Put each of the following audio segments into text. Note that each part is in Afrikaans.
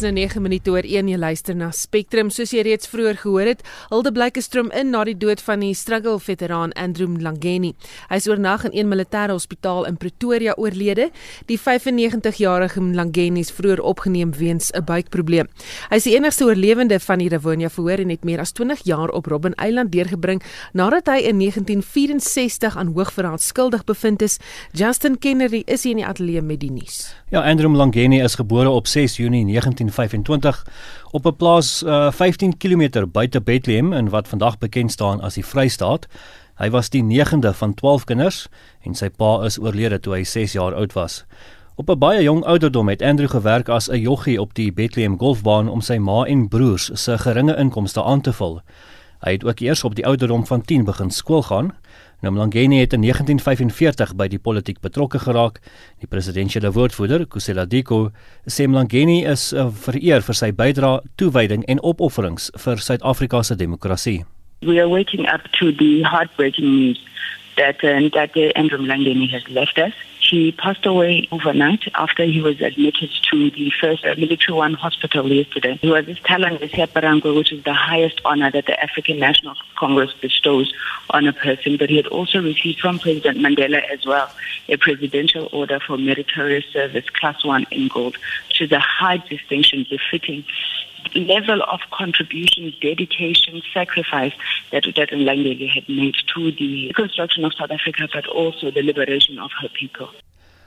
Dit's nou 9 minute oor 1 jy luister na Spectrum soos jy reeds vroeër gehoor het. Hilde Blykestrom in na die dood van die struggle veteraan Andrew Mlangeni. Hy is oornag in een militêre hospitaal in Pretoria oorlede. Die 95-jarige Mlangeni is vroeër opgeneem weens 'n buikprobleem. Hy is die enigste oorlewende van die Rivonia verhoor en het meer as 20 jaar op Robben Eiland deurgebring nadat hy in 1964 aan hoogverraad skuldig bevind is. Justin Kennedy is hier in die ateljee met die nuus. Ja, Andrew Mlangeni is gebore op 6 Junie 1925 op 'n plaas uh, 15 km buite Bethlehem in wat vandag bekend staan as die Vrystaat. Hy was die 9de van 12 kinders en sy pa is oorlede toe hy 6 jaar oud was. Op 'n baie jong ouderdom het Andrew gewerk as 'n joggie op die Bethlehem golfbaan om sy ma en broers se geringe inkomste aan te vul. Hy het ook eers op die ouderdom van 10 begin skool gaan. Nou Mlangeni het in 1945 by die politiek betrokke geraak. Die presidentsiële woordvoerder, Kusela Diko, sê Mlangeni is uh, vereer vir sy bydrae, toewyding en opofferings vir Suid-Afrika se demokrasie. We are waking up to the heartbreaking news that uh, that Andrew Mlangeni has left us. He passed away overnight after he was admitted to the first military one hospital yesterday. He was Talang Parangwe, which is the highest honor that the African National Congress bestows on a person. But he had also received from President Mandela as well a presidential order for meritorious service, class one in gold, which is a high distinction befitting level of contribution, dedication, sacrifice that Udata Langeli had made to the reconstruction of South Africa, but also the liberation of her people.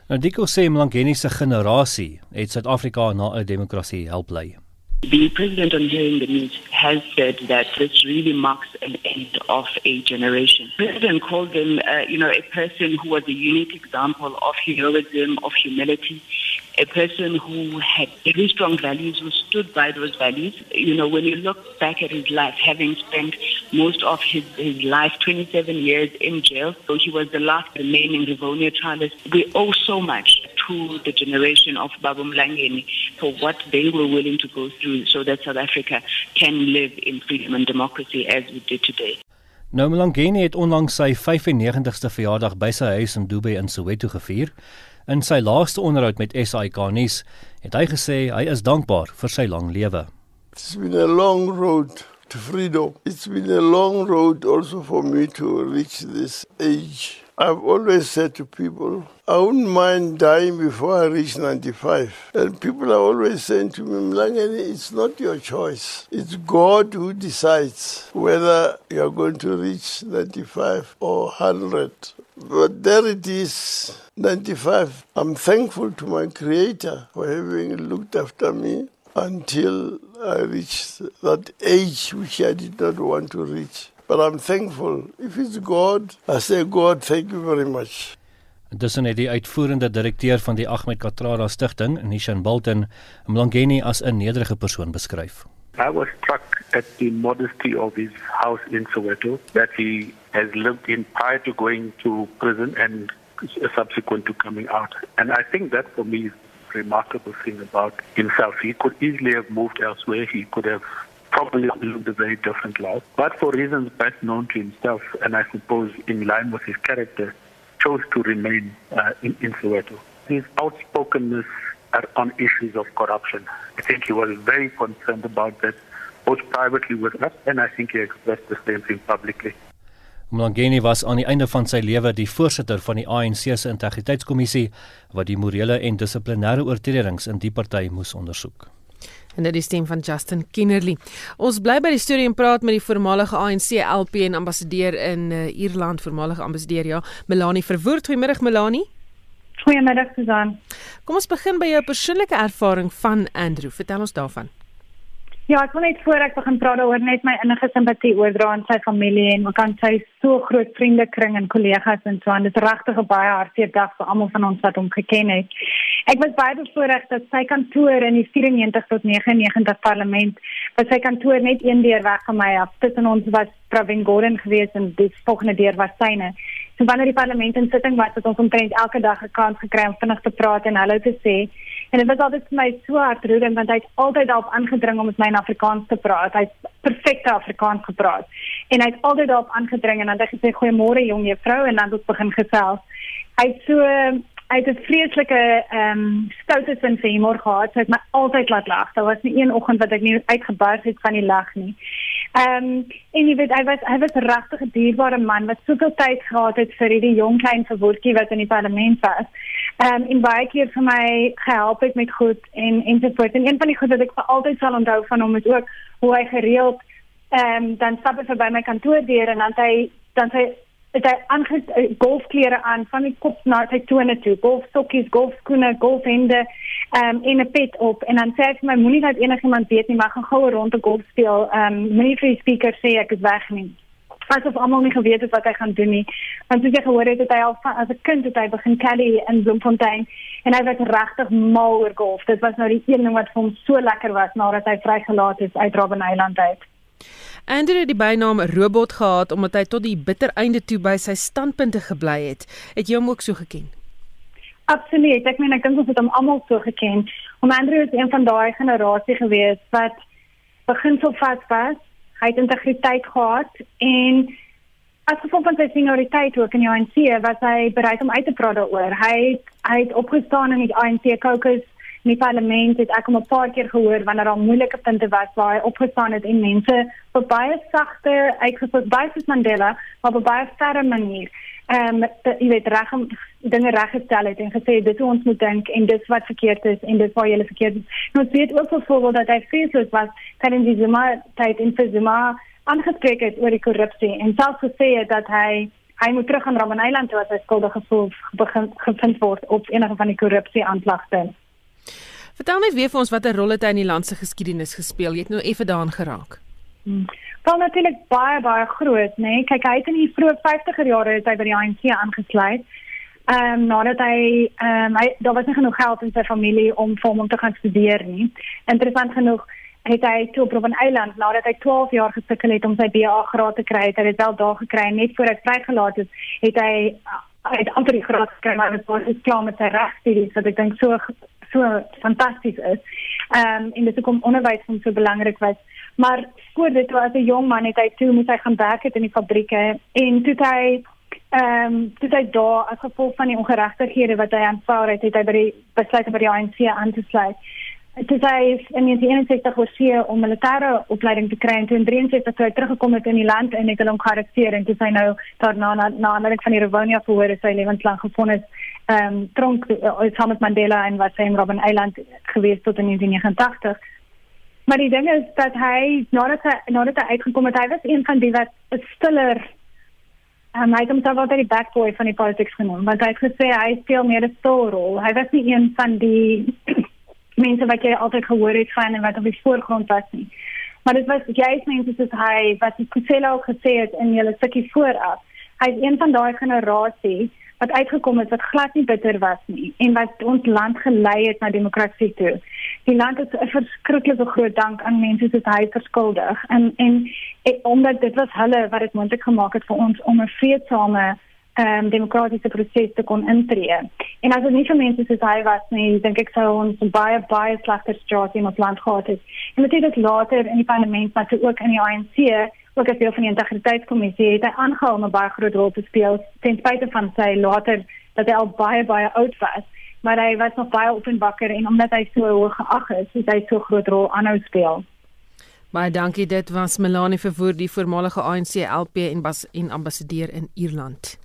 Nou Diko sê Mlangeni se generasie het Suid-Afrika na 'n demokrasie help lei. The president on hearing the news has said that this really marks an end of a generation. The president called him, uh, you know, a person who was a unique example of heroism, of humility, a person who had very strong values, who stood by those values. You know, when you look back at his life, having spent most of his, his life, 27 years in jail, so he was the last remaining Rivonia trialist, we owe so much to the generation of Babu Mlangeni for what they were willing to go through so that South Africa can live in freedom and democracy as we did today. Nou Mlangeni het onlangs sy 95ste verjaardag by sy huis in Dubai in Soweto gevier. In sy laaste onderhoud met SAK nuus het hy gesê hy is dankbaar vir sy lang lewe. It's been a long road to freedom. It's been a long road also for me to reach this age. I've always said to people, I wouldn't mind dying before I reach 95. And people are always saying to me, Mlangeni, it's not your choice. It's God who decides whether you're going to reach 95 or 100. But there it is, 95. I'm thankful to my Creator for having looked after me until I reached that age which I did not want to reach. But I'm thankful. If it's God, I say, God, thank you very much. Intussen het die uitvoerende direkteur van die Ahmed Katrara Stichting, Nishan Bolton, Mlangeni as 'n nederige persoon beskryf. I was struck at the modesty of his house in Soweto that he has lived in prior to going to prison and subsequent to coming out. And I think that for me is a remarkable thing about himself. He could easily have moved elsewhere. He could have probably lived a very different life. But for reasons best known to himself, and I suppose in line with his character, chose to remain uh, in, in Soweto. His outspokenness on issues of corruption. I think he was very concerned about that, both privately with us, and I think he expressed the same thing publicly. Mlangeni was aan die einde van sy lewe die voorsitter van die ANC se integriteitskommissie wat die morele en dissiplinêre oortredings in die party moes ondersoek. En dit is stem van Justin Kennerly. Ons bly by die storie en praat met die voormalige ANC LP en ambassadeur in uh, Ierland, voormalige ambassadeur ja, Melanie Verwoerd. Goeiemôre Melanie. Goeiemiddag Susan. Kom ons begin by jou persoonlike ervaring van Andrew. Vertel ons daarvan. Ja, ek wil net voor ek begin praat daaroor net my innige simpatie oordra aan sy familie en ook aan sy so groot vriendekring en kollegas en so aan. Dit is regtig 'n baie hartseer dag vir almal van ons wat hom geken het. Ek was baie bevoorreg dat sy kantoor in die 94 tot 99 parlement, wat sy kantoor net een deur weg van my af. Tussen ons was Pravin Gordhan geweest en die volgende deur was syne. So wanneer die parlement in sitting was, het ons omtrent elke dag 'n kans gekry om vinnig te praat en hallo te sê. En dit was altyd vir my so hartroerend want hy het altyd daarop aangedring om met my in Afrikaans te praat. Hy het perfekte Afrikaans gepraat. En hy het altyd daarop aangedring en dan het hy gesê goeiemôre jong juffrou en dan het ons begin gesels. Hy het so hy het 'n vreeslike ehm um, stoute sin vir humor gehad. Hy het my altyd laat lag. Daar was nie een oggend wat ek nie uitgebars het van die lag nie. Ehm um, en jy weet hy was hy was regtig 'n dierbare man wat soveel tyd gehad het vir hierdie jong klein verwoordjie wat in die parlement was. Ehm um, en baie keer vir my gehelp het met goed en en so voort. En een van die goed wat ek vir altyd sal onthou van hom is ook hoe hy gereeld ehm um, dan stap hy verby my kantoor deur en dan hy dan hy het hy aange eh, golfklere aan van die kop na sy tone toe, golfstokkies, golfskoene, golfhemde, ehm um, en 'n pet op en dan sê hy vir my moenie dat enigiemand weet nie, maar gaan gou rond te golf speel. Ehm um, moenie vir die speaker sê ek is weg nie. Asof almal nie geweet het wat hy gaan doen nie. Want soos jy gehoor het, het hy al van, as 'n kind het hy begin caddy in Bloemfontein en hy was regtig mal oor golf. Dit was nou die een ding wat vir hom so lekker was nadat hy vrygelaat is uit Robben Island uit. Andrew het die bynaam Robot gehad omdat hy tot die bitter einde toe by sy standpunte gebly het. Het jy hom ook so geken? Absoluut. Ek meen ek dink ons het hom almal so geken. Om Andrew is een van daai generasie gewees wat beginselvas was. Hy het integriteit gehad en as gevolg van sy senioriteit ook in die ANC was hy bereid om uit te praat daaroor. Hy hy het opgestaan in die ANC caucus in die parlement het ek hom 'n paar keer gehoor wanneer daar moeilike punte was waar hy opgestaan het en mense op baie sagte uitgesit baie soos Mandela maar op baie ferme manier ehm um, jy weet reg dinge reggestel het en gesê dit hoe ons moet dink en dis wat verkeerd is en dis waar jy verkeerd is. Nou weet ook byvoorbeeld dat hy vreesloos was tydens die Zuma tyd in Zuma aangespreek het oor die korrupsie en selfs gesê het dat hy hy moet terug aan Robben Island toe as hy skuldig gevoel begin gevind word op enige van die korrupsie aanklagte. Vertel net weer vir ons watter rol het hy in die land se geskiedenis gespeel? Jy het nou effe daaraan geraak. Hmm. Wel natuurlik baie baie groot, né? Nee? Kyk, hy het in die vroeë 50er jare het hy by die ANC aangesluit. Ehm um, nadat hy ehm um, hy daar was nie genoeg geld in sy familie om vir hom om te gaan studeer nie. Interessant genoeg het hy toe op 'n eiland nadat hy 12 jaar gesukkel het om sy BA graad te kry, het hy dit wel daar gekry net voor hy vrygelaat is, het hy uit amper die graad gekry maar dit was klaar met sy regstudies wat ek dink so so fantasties is. Ehm um, en dit kom onderwys van so belangrik was. Maar voor dit was 'n jong man het hy toe moet hy gaan werk het in die fabrieke en toe hy ehm um, toe hy daar as gevolg van die ongeregtighede wat hy aanvaar het, het hy by die besluit by die ANC aan te sluit. Dit is hy in 1961 oorsee om militêre opleiding te kry en toe in 63 toe hy teruggekom het in die land en het hulle hom gearresteer en toe hy nou daarna na na aanleiding van die Rivonia verhoor sy lewenslang gefonnis ehm um, tronk uh, saam met Mandela en wat sy in Robben Island gewees tot in 1989. Maar die ding is dat hy nadat hy nadat hy uitgekom het, hy was een van die wat stiller en hy het homself altyd die backboy van die politics genoem, want hy het gesê hy speel meer 'n rol. Hy was nie een van die mense wat jy altyd gehoor het van en wat op die voorgrond was nie. Maar dit was juist mense soos hy wat die Kusela ook gesê het in julle stukkie vooraf. Hy is een van daai generasie wat uitgekom het wat glad nie bitter was nie en wat ons land gelei het na demokrasie toe. Die land het 'n verskriklike groot dank aan mense soos hy verskuldig en en, en omdat dit was hulle wat dit moontlik gemaak het vir ons om 'n vreedsame ehm um, demokratiese proses te kon intree. En as dit nie vir mense soos hy was nie, dink ek sou ons baie baie slegter straat in ons land gehad het. En natuurlik later in die parlement maar ook in die ANC ook as deel van die integriteitskommissie het hy aangehou om 'n baie groot rol te speel ten spyte van sy later dat hy al baie baie oud was maar hy was nog baie openbakker en omdat hy so hoog geag is het hy so groot rol aanhou speel. Baie dankie dit was Melanie Verwoerd die voormalige ANC LP en bas en ambassadeur in Ierland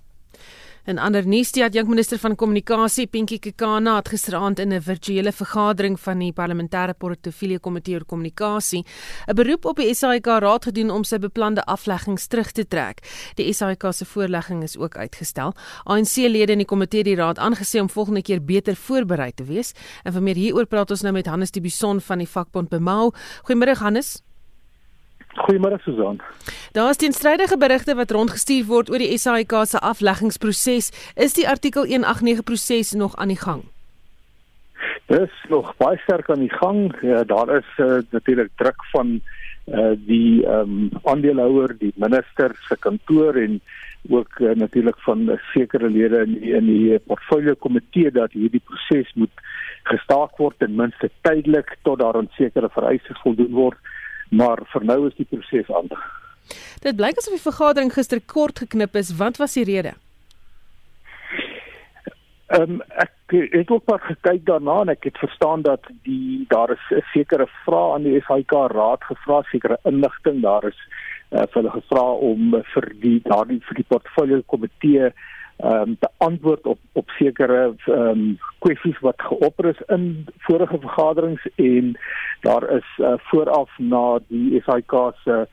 In ander nuus, die adjunkminister van kommunikasie, Pinky Kekana, het gisteraand in 'n virtuele vergadering van die parlementêre portefeulje komitee oor kommunikasie 'n beroep op die SAIK raad gedoen om sy beplande afleggings terug te trek. Die SAIK se voorlegging is ook uitgestel. ANC-lede in die komitee die raad aangesê om volgende keer beter voorberei te wees. En vir meer hieroor praat ons nou met Hannes die Bison van die vakbond Bemau. Goeiemôre Hannes. Goeiemôre Susan. Daar is teenstrydige berigte wat rondgestuur word oor die SAIK se afleggingsproses. Is die artikel 189 proses nog aan die gang? Dis nog baie sterk aan die gang. Ja, daar is uh, natuurlik druk van uh, die ehm um, aandeelhouer, die minister se kantoor en ook uh, natuurlik van sekere lede in die, in die portfolio komitee dat hierdie proses moet gestaak word ten minste tydelik tot daar aan sekere vereistes voldoen word maar vir nou is die proses aan. Dit blyk asof die vergadering gister kort geknip is. Wat was die rede? Ehm um, ek het ook maar gekyk daarna en ek het verstaan dat die daar is 'n sekere vraag aan die SAIK raad gevra, sekere inligting daar is uh, vir hulle gevra om vir die daardie vir die portfolio komitee ehm um, te antwoord op op sekere ehm um, kwessies wat geopper is in vorige vergaderings en daar is uh, vooraf na die SAIK se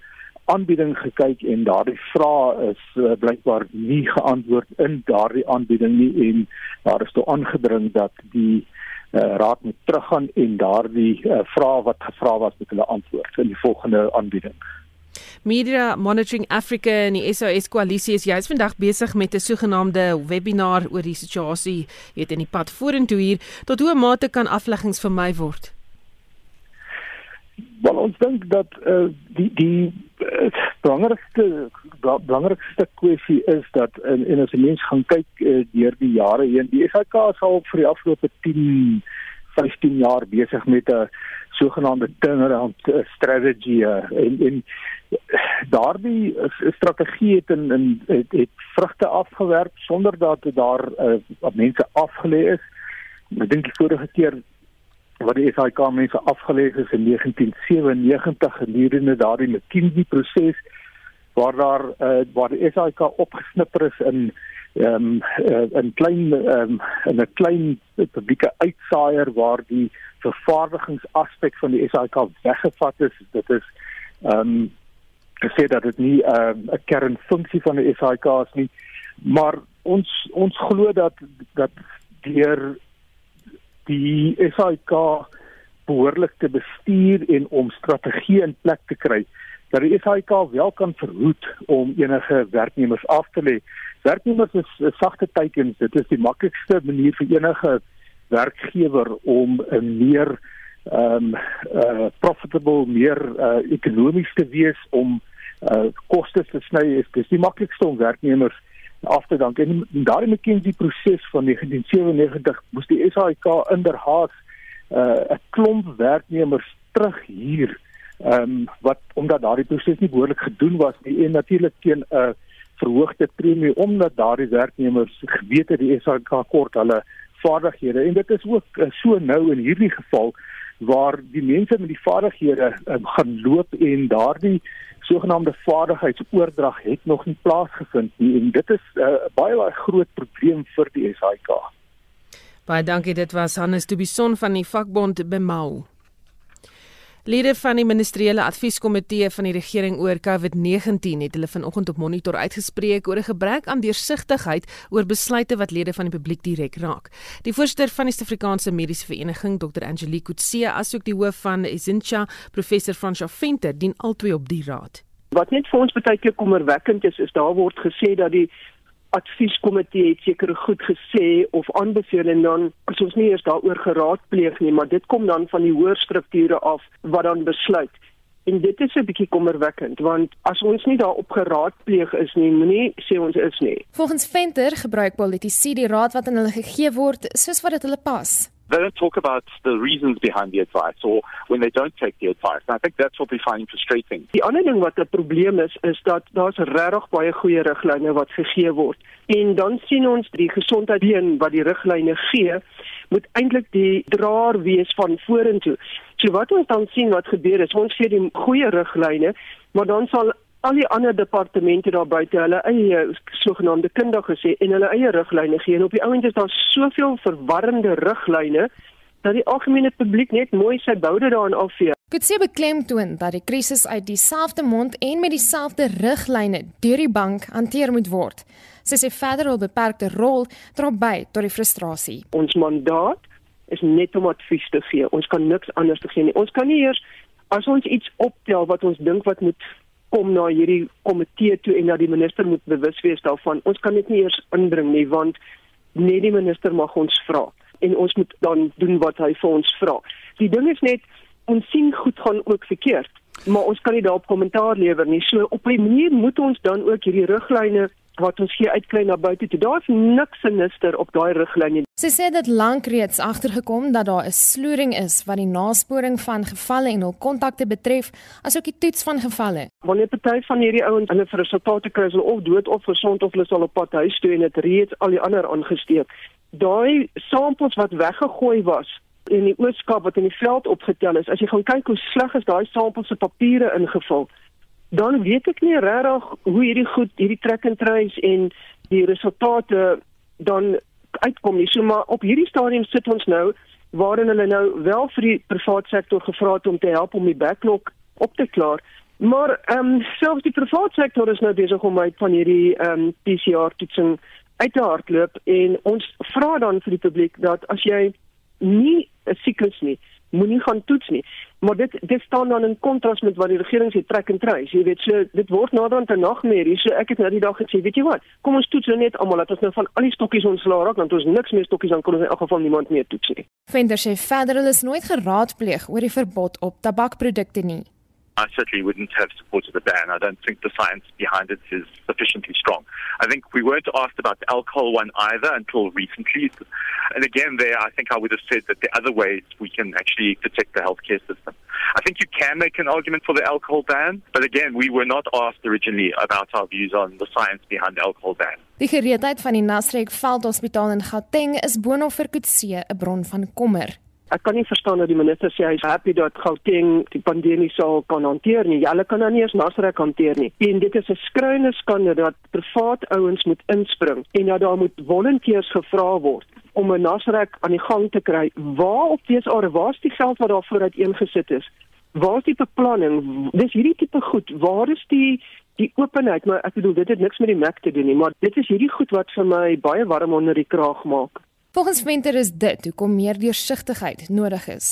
aanbieding gekyk en daardie vraag is uh, blykbaar nie geantwoord in daardie aanbieding nie en daar is toe aangedring dat die uh, raad moet teruggaan en daardie uh, vraag wat gevra was met hulle antwoord in die volgende aanbieding. Media Monitoring Africa en die SOS koalisie is juis vandag besig met 'n sogenaamde webinar oor die situasie, weet in die pad vorentoe hier tot hoe mate kan afleggings vermy word. Wel ons dink dat uh, die die uh, belangrikste belangrikste kwessie is dat in en as 'n mens gaan kyk uh, deur die jare heen die SAK is al vir die afgelope 10 15 jaar besig met 'n sogenaamde turnaround strategy uh, en en daardie strategie het in, in het, het vrugte afgewerp sonder dat daar uh, mense afgelê is. Ek dink die vorige keer wat die SAIK mense afgelê is in 1997 gedurende daardie McKinsey proses waar daar uh, waar die SAIK opgesnipper is in ehm um, uh, in klein ehm um, in 'n klein publieke uitsaaier waar die vervaardigingsaspek van die SAIK weggevat is dit is ehm um, gesê dat dit nie ehm, 'n uh, kernfunksie van die SAIK is nie maar ons ons glo dat dat deur die SAIK behoorlik te bestuur en om strategieë in plek te kry dat die SAIK wel kan verhoed om enige werknemers af te lê. Werknemers is 'n sagte teiken, dit is die maklikste manier vir enige werkgewer om 'n meer ehm um, uh profitable, meer uh ekonomies te wees om uh kostes te sny. Dit is die maklikste om werknemers af te dank. En daardie McKinsey proses van 1997 moes die SAIK inderhaas uh, 'n klomp werknemers terug hier ehm um, wat omdat daardie proses nie behoorlik gedoen was nie en natuurlik teen 'n uh, verhoogde premie omdat daardie werknemers geweet het die SAIK kort hulle vaardighede en dit is ook uh, so nou in hierdie geval waar die mense met die vaardighede um, gaan loop en daardie sogenaamde vaardigheidsoordrag het nog nie plaasgevind nie en dit is 'n uh, baie baie groot probleem vir die SAIK. Baie dankie dit was Hannes Dubison van die vakbond Bemau. Lede van die ministeriële advieskomitee van die regering oor COVID-19 het hulle vanoggend op monitor uitgespreek oor 'n gebrek aan deursigtigheid oor besluite wat lede van die publiek direk raak. Die voorsitter van die Suid-Afrikaanse Mediese Vereniging, Dr. Angelique Kutse, asook die hoof van Essentia, Professor Fransjo Venter, dien albei op die raad. Wat net vir ons baie keer kommerwekkend is, is daar word gesê dat die advieskomitee het seker goed gesê of aanbeveel en dan as ons nie eers daaroor geraadpleeg nie, maar dit kom dan van die hoër strukture af wat dan besluit. En dit is 'n bietjie kommerwekkend want as ons nie daarop geraadpleeg is nie, moenie sê ons is nie. Volgens Venter gebruik politici die raad wat aan hulle gegee word soos wat dit hulle pas. They don't talk about the reasons behind the advice or when they don't take the advice. And I think that's what we find frustrating. Die ander ding wat 'n probleem is, is dat daar's regtig baie goeie riglyne wat gegee word. En dan sien ons die gesondheidsbeen wat die riglyne gee, moet eintlik die draer wees van vorentoe. So wat ons dan sien wat gebeur is, ons gee die goeie riglyne, maar dan sal al die ander departemente daar buite hulle eie sogenaamde kundige sê en hulle eie riglyne gee en op die oomblik is daar soveel verwarrende riglyne dat die algemene publiek net mooi sy boude daarin afvee. Kutse beklemtoon dat die krisis uit dieselfde mond en met dieselfde riglyne deur die bank hanteer moet word. Sy sê verder wil beperkte rol dra by tot die frustrasie. Ons mandaat is net om advies te gee. Ons kan niks anders te gee nie. Ons kan nie eers as ons iets optel wat ons dink wat moet kom na hierdie komitee toe en dat die minister moet bewus wees daarvan. Ons kan dit nie eers indring nie want net die minister mag ons vra en ons moet dan doen wat hy vir ons vra. Die ding is net ons sien goed gaan ook verkeerd, maar ons kan nie daarop kommentaar lewer nie. So op 'n manier moet ons dan ook hierdie riglyne wat ons hier uitkry na buite toe. Daar's niks sinister op daai riglyn nie. Sy sê dit lank reeds agtergekom dat daar 'n sloering is wat die nasporing van gevalle en hul kontakte betref, asook die toets van gevalle. Wanneer party van hierdie ouens hulle vir resultate kry, hulle of dood of gesond of hulle sal op pad huis toe en dit reeds al die ander aangesteek. daai samples wat weggegooi was in die ooskap wat in die veld opgetel is, as jy gaan kyk hoe sleg is daai samples se papiere ingevul, dan weet ek nie regtig hoe hierdie goed, hierdie track and trace en die resultate dan uitkom nie. So maar op hierdie stadium sit ons nou waarin hulle nou wel vir die private sektor gevra het om te help om die backlog op te klaar. Maar ehm um, selfs die private sektor is nou besig om uit van hierdie ehm um, PCR toetsing uit te hardloop en ons vra dan vir die publiek dat as jy nie siek is nie, moenie gaan toets nie. Maar dit dit staan dan in kontras met wat die regering sê trek en trace. Jy weet so dit word naderhand 'n nagmerrie. So ek het nou die dag gesê, weet jy wat? Kom ons toets nou net almal dat ons nou van al die stokkies ontslaa raak want ons niks meer stokkies dan kon ons in elk geval niemand meer toets nie. Venter sê verder hulle is nooit geraadpleeg oor die verbod op tabakprodukte nie. I certainly wouldn't have supported the ban. I don't think the science behind it is sufficiently strong. I think we weren't asked about the alcohol one either until recently. And again, there, I think I would have said that the other ways we can actually protect the healthcare system. I think you can make an argument for the alcohol ban, but again, we were not asked originally about our views on the science behind the alcohol ban. Die gereedheid van die Nasrek Veldhospitaal in Gauteng is boonop vir Kutse 'n bron van kommer. Ek kan nie verstaan dat die minister sê hy's happy dat Gauteng die pandemie sal kan hanteer nie. Hulle kan dan nie eens Nasrek hanteer nie. En dit is 'n skreeuende skande dat privaat ouens moet inspring en dat daar moet volonteërs gevra word om 'n Nasrek aan die gang te kry. Waar op dese are waar's die geld wat daarvoor uiteengesit is? Waar's die beplanning? Dis hierdie tipe goed. Waar is die die openheid? Maar ek bedoel dit het niks met die mek te doen nie, maar dit is hierdie goed wat vir my baie warm onder die kraag maak. Volgens Venter is dit hoekom meer deursigtigheid nodig is.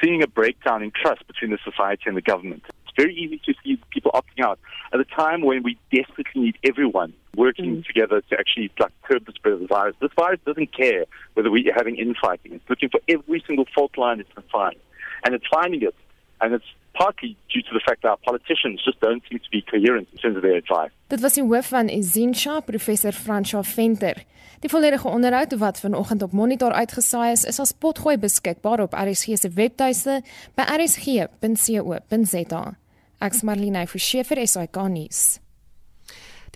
Seeing a breakdown in trust between the society and the government. It's very easy to see people opting out at a time when we desperately need everyone working mm. together to actually like, curb the spread of the virus. This virus doesn't care whether we're having infighting. It's looking for every single fault line it can find. And it's finding it. And it's partly due to the fact that our politicians just don't seem to be coherent in terms of their advice. Dit was die hoof van Izinsha, professor Franswa Venter. Die volledige onderhoud wat vanoggend op Monitor uitgesaai is, is as potgooi beskikbaar op RSG se webtuiste by rsg.co.za. Ek's Marlene Forsie vir SAK nuus.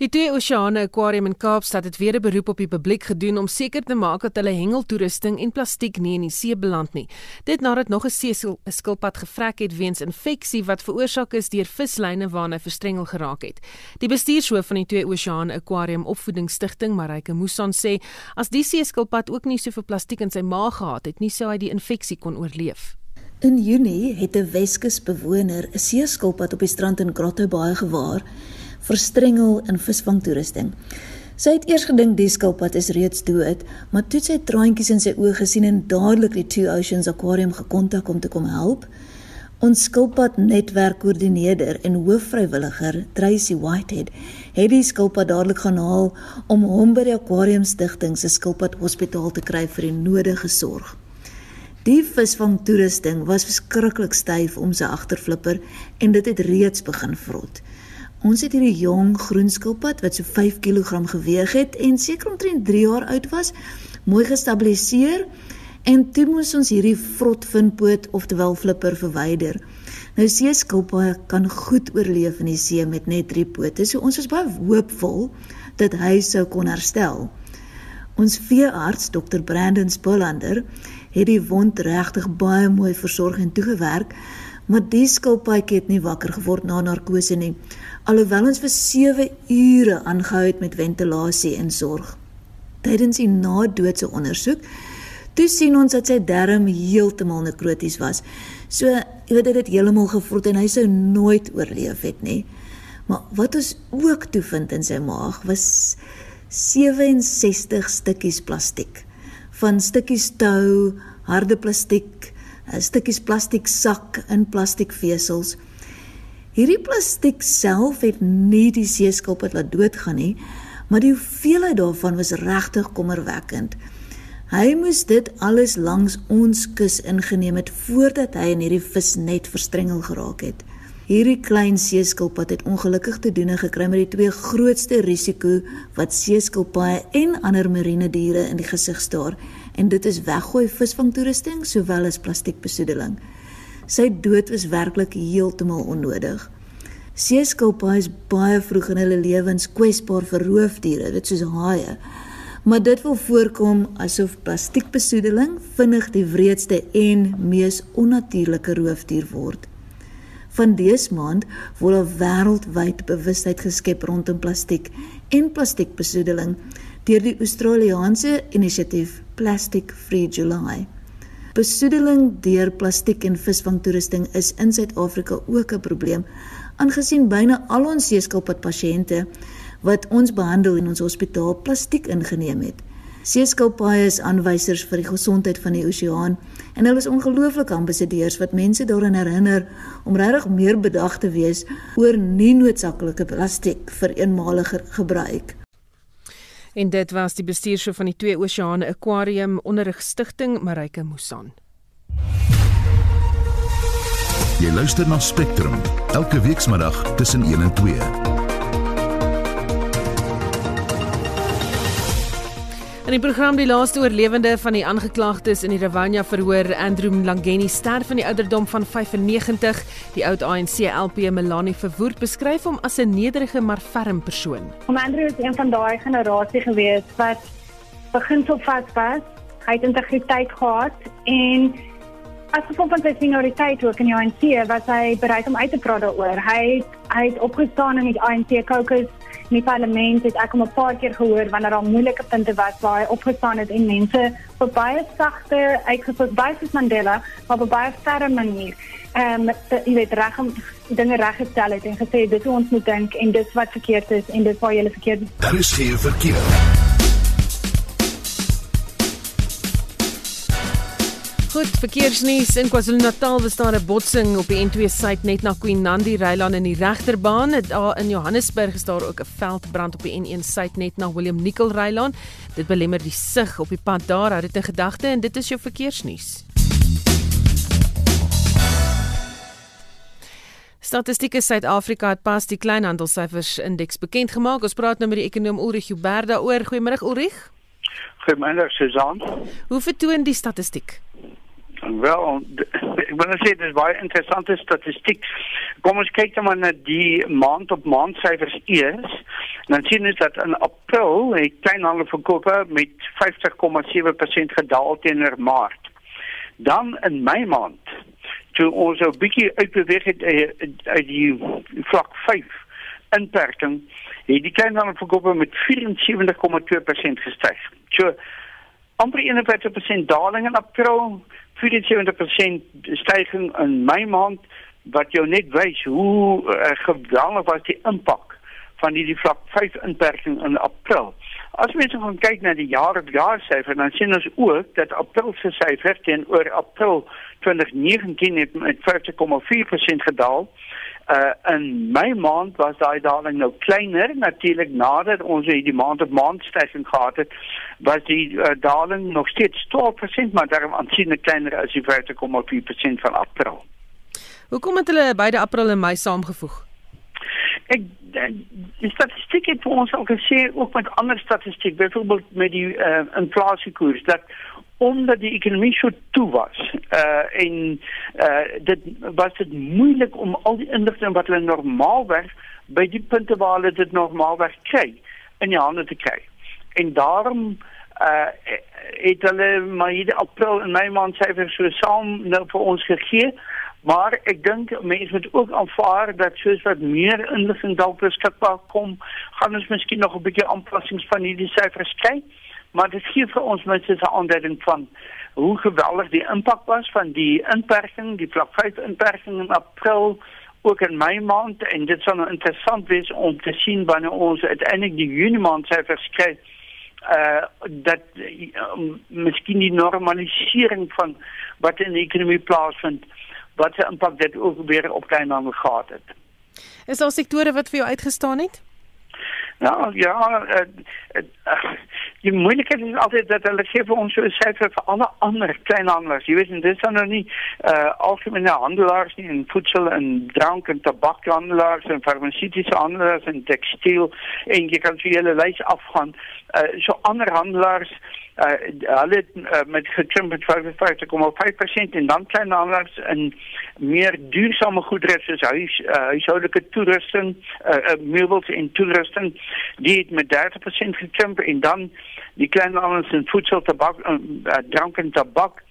Die twee oseane aquarium in Kaapstad het weer 'n beroep op die publiek gedoen om seker te maak dat hulle hengeltoerusting en plastiek nie in die see beland nie. Dit nadat nog 'n seeskilpad gevrek het weens infeksie wat veroorsaak is deur vislyne waarna verstrengel geraak het. Die bestuurshoof van die twee oseane aquarium opvoedingsstigting, Marike Musan sê, as die seeskilpad ook nie soveel plastiek in sy maag gehad het nie, sou hy die infeksie kon oorleef. In Junie het 'n Weskus bewoner 'n seeskilpad op die strand in Grotto Bay gewaar verstrengel in visvangtoerusting. Sy het eers gedink die skilpad is reeds dood, maar toe sy traantjies in sy oë gesien en dadelik die Two Oceans Aquarium gekontak om te kom help. Ons skilpad netwerkkoördineerder en hoofvrywilliger, Tracy Whitehead, het die skilpad dadelik gaan haal om hom by die aquarium stigting se skilpad hospitaal te kry vir die nodige sorg. Die visvangtoerusting was verskriklik styf om sy agterflipper en dit het reeds begin vrot. Ons het hierdie jong groen skilpad wat so 5 kg geweg het en seker omtrent 3 jaar oud was, mooi gestabiliseer en toe moes ons hierdie vrot vinpoot oftewel flipper verwyder. Nou see skilpaaie kan goed oorleef in die see met net 3 pote, so ons was baie hoopvol dat hy sou kon herstel. Ons veearts, Dr. Brandon Spollander, het die wond regtig baie mooi versorg en toegewerk, maar die skilpaadjie het nie wakker geword na narkose nie alhoewel ons vir 7 ure aangehou het met ventilasie en sorg. Tydens die na-doodse ondersoek toe sien ons dat sy darm heeltemal nekroties was. So, jy weet dit het heeltemal gevrot en hy sou nooit oorleef het nie. Maar wat ons ook toe vind in sy maag was 67 stukkies plastiek. Van stukkies tou, harde plastiek, stukkies plastiek sak in plastiekvesels. Hierdie plastiek self het nie die seeskilpad laat doodgaan nie, maar die hoeveelheid daarvan was regtig kommerwekkend. Hy moes dit alles langs ons kus ingeneem het voordat hy in hierdie visnet verstrengel geraak het. Hierdie klein seeskilpad het ongelukkig te doen gekry met die twee grootste risiko wat seeskilpaaie en ander marine diere in die gesig staar en dit is weggooi visvangtoerusting sowel as plastiekbesoedeling. Sy dood was werklik heeltemal onnodig. Seeskilpaaie is baie vroeg in hulle lewens kwesbaar vir roofdiere, dit soos haie. maar dit wil voorkom asof plastiekbesoedeling vinnig die wreedste en mees onnatuurlike roofdier word. Van dese maand word 'n wêreldwyd bewustheid geskep rondom plastiek en plastiekbesoedeling deur die Australiese inisiatief Plastic Free July. Besoedeling deur plastiek en visvangtoerusting is in Suid-Afrika ook 'n probleem, aangesien byna al ons seeskilpad pasiënte wat ons behandel in ons hospitaal plastiek ingeneem het. Seeskilpaaie is aanwysers vir die gesondheid van die oseaan en hulle is ongelooflike ambassadeurs wat mense daaraan herinner om regtig meer bedag te wees oor nie noodsaaklike plastiek vir eenmalige gebruik. En dit was die bestuurshoof van die Twee Oseane Aquarium Onderrigstigting Marike Musan. Jy luister na Spectrum elke weekmiddag tussen 1 en 2. In die program die laaste oorlewende van die aangeklaagdes in die Ravanya verhoor, Andrew Mlangeni sterf in die ouderdom van 95. Die oud ANC LP Melanie Verwoerd beskryf hom as 'n nederige maar ferm persoon. Om Andrew is een van daai generasie gewees wat begin so vas was, hy het integriteit gehad en as gevolg van sy seniority ook in die ANC was hy bereid om uit te praat daaroor. Hy hy het opgestaan in die ANC caucus in die parlement het ek hom 'n paar keer gehoor wanneer daar moeilike punte was waar hy opgestaan het en mense op baie sagte uitgesit baie soos Mandela maar op baie ferme manier ehm um, jy weet reg om dinge reg gestel het en gesê dit hoe ons moet dink en dit wat verkeerd is en dit waar jy verkeerd is. Daar is geen verkeerd. Goed, verkeersnuus in KwaZulu-Natal was daar 'n botsing op die N2 suid net na Queen Nandi Rylaan in die regterbaan. Daar in Johannesburg is daar ook 'n veldbrand op die N1 suid net na William Nicol Rylaan. Dit belemmer die sig op die pad daar. Hou dit in gedagte en dit is jou verkeersnuus. Statistiek Suid-Afrika het pas die kleinhandelsyfers indeks bekend gemaak. Ons praat nou met die ekonom Ulrich Huber daaroor. Goeiemôre Ulrich. Goeiemôre Susan. Hoe vertoon die statistiek? Wel, ek wil net sê dit is baie interessante statistiek. Kom ons kyk dan maar na die maand op maand syfers eers. Dan sien ons dat in April die kleinhandelverkope met 50,7% gedaal teenoor Maart. Dan in Mei maand toe ons 'n bietjie uitbeweeg het eh, uit die vlak 5 inperking, het die kleinhandelverkope met 74,2% gestyg. So amper 41% daling in April 74% stygings in my maand wat jou net wys hoe uh, geweldig was die impak van hierdie vlak 5 inperking in April. As mense gaan kyk na die jaar op jaar syfer dan sien ons ook dat April se syfer teenoor April 2019 het met 50,4% gedaal. Uh in my maand was daai daling nou kleiner natuurlik nadat ons hierdie maand op maand stygings gehad het was die uh, daling nog steeds 12% maar daarom aansienlik kleiner as die 50,4% van April. Hoekom het hulle beide April en Mei saamgevoeg? Ek die statistiek het vir ons al gesê ook met ander statistiek byvoorbeeld met die uh, inflasiekoers dat omdat die ekonomie so toe was uh en uh dit was dit moeilik om al die inligting wat hulle normaalweg by die punte waar hulle dit normaalweg kry in die hande te kry. En daarom uh het hulle maar hierdie April en Mei maand syfers so saam nou vir ons gegee. Maar ek dink mense moet ook aanvaar dat soos wat meer inligting dalk beskikbaar kom, gaan ons miskien nog 'n bietjie aanpassings van hierdie syfers kry maar dit gee vir ons mense 'n aanduiding van hoe geweldig die impak was van die inperking, die vlak 5 inperking in April ook in Mei maand en dit sal nou interessant wees om te sien wanneer ons uiteindelik die Junie maand syfers kry uh dat uh, miskien die normalisering van wat in die ekonomie plaasvind wat se impak dit ook weer op kleinhandel gehad het. Is daar sektore wat vir jou uitgestaan het? Ja, ja, uh, uh, uh, die moeilikheid is altyd dat hulle gee vir ons so 'n syfer vir alle ander kleinhandelaars. Jy weet, dit is dan nou nie uh algemene handelaars nie in voedsel en drank en tabakhandelaars en farmaseutiese handelaars en tekstiel en jy kan vir hulle lys afgaan. Uh so ander handelaars hulle het uh, met gekrimp met 55,5% en dan kleinhandelaars in meer duursame goedere soos huis uh, huishoudelike toerusting, meubels en toerusting, die het met 30% gekrimp en dan die kleinhandelaars in voedsel, tabak, drank en tabak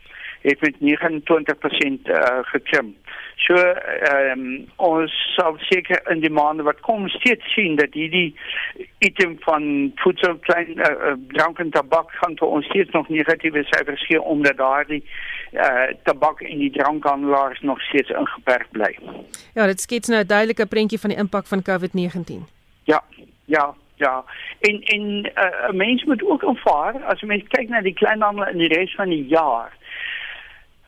het met 29% uh, gekrimp. So ehm um, ons sal seker in die maande wat kom steeds sien dat hierdie item van voedsel klein uh, drank en tabak gaan vir ons steeds nog negatiewe syfers gee omdat daardie uh, tabak en die drankhandelaars nog steeds ingeperk bly. Ja, dit skets nou 'n duidelike prentjie van die impak van COVID-19. Ja, ja, ja. En en 'n uh, mens moet ook aanvaar as jy mens kyk na die kleinhandel in die res van die jaar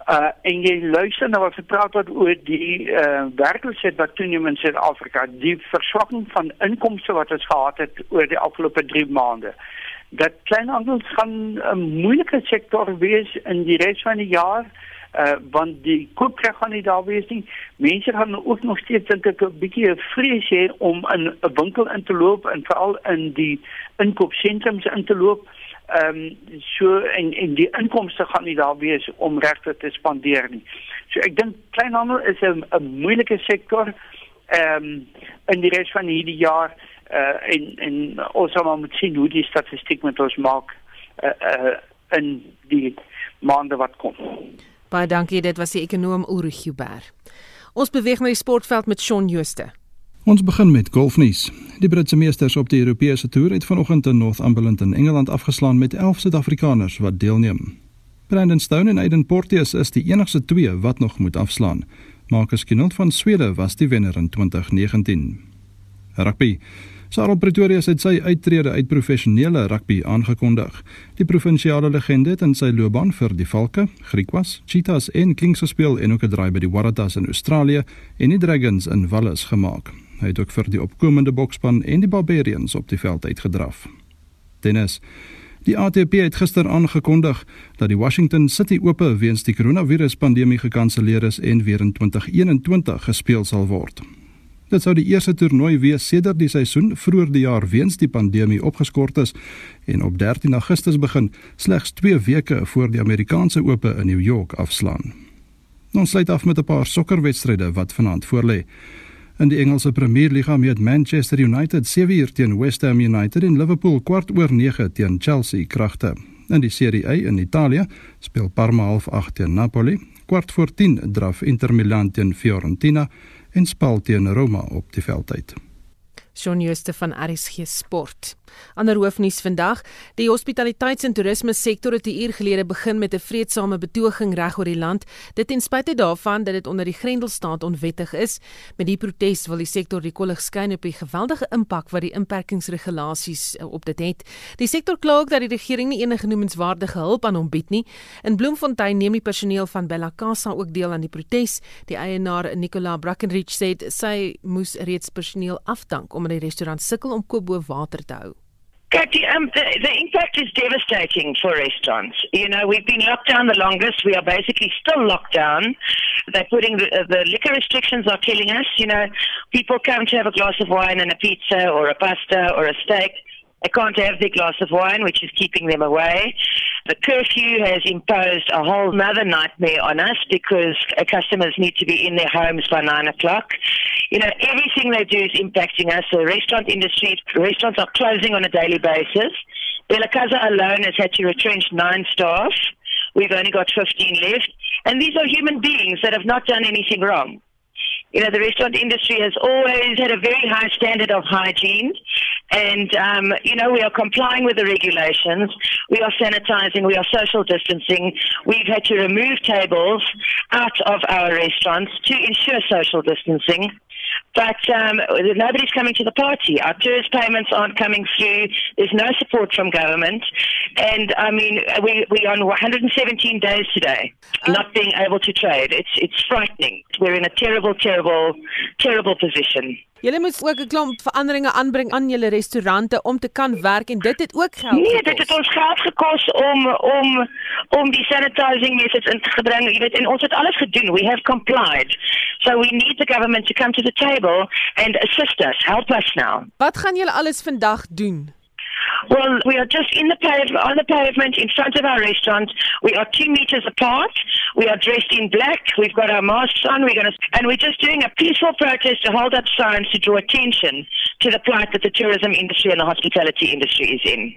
Uh en jy luister na wat gepraat word oor die uh werkloosheid wat toeneem in Suid-Afrika, die verswakking van inkomste wat ons gehad het oor die afgelope 3 maande. Dat kleinhandels gaan 'n moeilike sektor wees in die res van die jaar uh want die koopkrag gaan nie daar wees nie. Mense gaan ook nog steeds dink ek 'n bietjie vrees hê om in 'n winkel in te loop en veral in die inkoopsentrums in te loop ehm um, so en en die inkomste gaan nie daar wees om regte te spandeer nie. So ek dink kleinhandel is 'n 'n moeilike sektor ehm um, in die res van hierdie jaar uh en en ons sal moet sien hoe die statistiek met ons maak uh, uh in die maande wat kom. Baie dankie, dit was die ekonom Ulrich Huber. Ons beweeg na die sportveld met Shaun Jooste. Ons begin met golfnuus. Die Britse meesters op die Europese toer het vanoggend in Northumberland in Engeland afgeslaan met 11 Suid-Afrikaners wat deelneem. Brandon Stone en Aiden Porteous is die enigste twee wat nog moet afslaan. Marcus Kinhult van Swede was die wenner in 2019. Rugby. Sarel Pretorius het sy uittrede uit professionele rugby aangekondig. Die provinsiale legende het in sy loopbaan vir die Valke, Griquas, Cheetahs en Kings gespeel en ook 'n draai by die Waratahs in Australië en die Dragons in Wallis gemaak. Hy het ook vir die opkomende bokspan en die Barbarians op die veld uitgedraf. Tennis. Die ATP het gister aangekondig dat die Washington City Ope weens die koronaviruspandemie gekanselleer is en weer in 2021 gespeel sal word. Dit sou die eerste toernooi wees sedert die seisoen vroeër die jaar weens die pandemie opgeskort is en op 13 Augustus begin, slegs 2 weke voor die Amerikaanse Ope in New York afslaan. Ons sluit af met 'n paar sokkerwedstryde wat vanaand voorlê. In die Engelse Premier Liga meet Manchester United 7uur teen West Ham United en Liverpool kwart oor 9 teen Chelsea kragte. In die Serie A in Italië speel Parma half 8 teen Napoli, kwart voor 10 draf Inter Milan teen Fiorentina en Spal teen Roma op die veldtyd. Shaun Jooste van RSG Sport. Ander hoofnuus vandag: Die hospitaliteits- en toerisme sektor het 'n uur gelede begin met 'n vredesame betoging reg oor die land, dit ten spyte daarvan dat dit onder die Grendelstaat onwettig is. Met die protes wil die sektor die kollig skyn op die geweldige impak wat die inperkingsregulasies eh, op dit het. Die sektor kla ook dat die regering nie enige noemenswaardige hulp aan hom bied nie. In Bloemfontein neem die personeel van Bella Casa ook deel aan die protes. Die eienaar, Nicola Brackenridge, sê sy moes reeds personeel afdank omdat die restaurant sukkel om koop bo water te hou. Kathy, um, the, the impact is devastating for restaurants. You know, we've been locked down the longest. We are basically still locked down. They're putting the, the liquor restrictions are killing us. You know, people come to have a glass of wine and a pizza or a pasta or a steak. They can't have their glass of wine, which is keeping them away. The curfew has imposed a whole other nightmare on us because uh, customers need to be in their homes by nine o'clock. You know, everything they do is impacting us. The restaurant industry, restaurants are closing on a daily basis. Bella Casa alone has had to retrench nine staff. We've only got 15 left. And these are human beings that have not done anything wrong. You know, the restaurant industry has always had a very high standard of hygiene. And, um, you know, we are complying with the regulations. We are sanitizing. We are social distancing. We've had to remove tables out of our restaurants to ensure social distancing. But um, nobody's coming to the party. Our tourist payments aren't coming through. There's no support from government. And I mean, we, we're on 117 days today, not being able to trade. It's, it's frightening. We're in a terrible, terrible, terrible position. Julle moet ook 'n klomp veranderinge aanbring aan julle restaurante om te kan werk en dit het ook geld Nee, gekos. dit het ons geld gekos om om om die sanitizing methods in te bring. Jy weet, en ons het alles gedoen. We have complied. So we need the government to come to the table and assist us, help us now. Wat gaan julle alles vandag doen? Well, we are just in the pave- on the pavement in front of our restaurant. We are two meters apart. We are dressed in black. We've got our masks on. We're going to, and we're just doing a peaceful protest to hold up signs to draw attention to the plight that the tourism industry and the hospitality industry is in.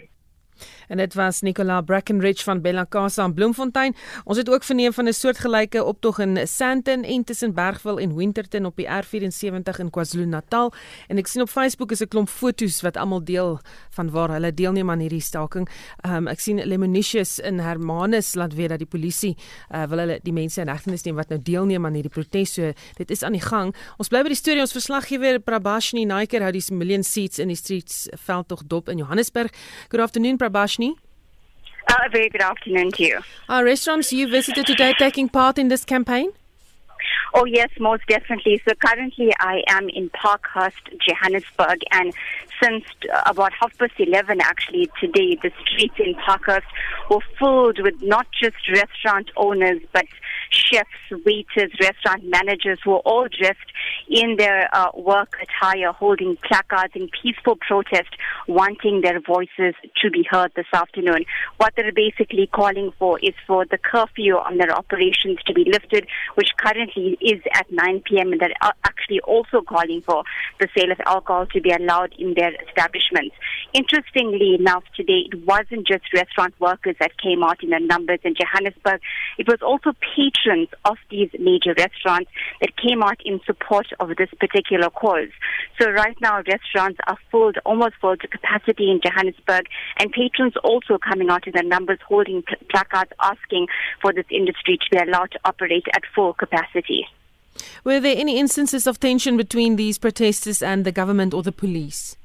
En dit was Nicola Brackenridge van Bella Casa in Bloemfontein. Ons het ook verneem van 'n soortgelyke optog in Sandton en tussen Bergville en Winterton op die R74 in KwaZulu-Natal. En ek sien op Facebook is 'n klomp foto's wat almal deel van waar hulle deelneem aan hierdie staking. Um, ek sien Lemonicious in Hermanus laat weet dat die polisie uh, wil hulle die mense in hegtenis neem wat nou deelneem aan hierdie protes. So dit is aan die gang. Ons bly by die storie. Ons verslaggewer Prabashni Naiker hou die million seats in die streets veldtog dop in Johannesburg. Good afternoon Prabashni. Uh, a very good afternoon to you. Are restaurants you visited today taking part in this campaign? Oh, yes, most definitely. So currently I am in Parkhurst, Johannesburg, and since uh, about half past 11 actually today, the streets in Parkhurst were filled with not just restaurant owners, but chefs, waiters, restaurant managers who were all dressed in their uh, work attire, holding placards in peaceful protest, wanting their voices to be heard this afternoon. What they're basically calling for is for the curfew on their operations to be lifted, which currently is at 9 p.m. and they're uh, actually also calling for the sale of alcohol to be allowed in their establishments. Interestingly enough, today it wasn't just restaurant workers that came out in their numbers in Johannesburg. It was also patrons of these major restaurants that came out in support of this particular cause. So right now, restaurants are full, almost full to capacity in Johannesburg, and patrons also coming out in their numbers, holding placards asking for this industry to be allowed to operate at full capacity. Were there any instances of tension between these protesters and the government or the police?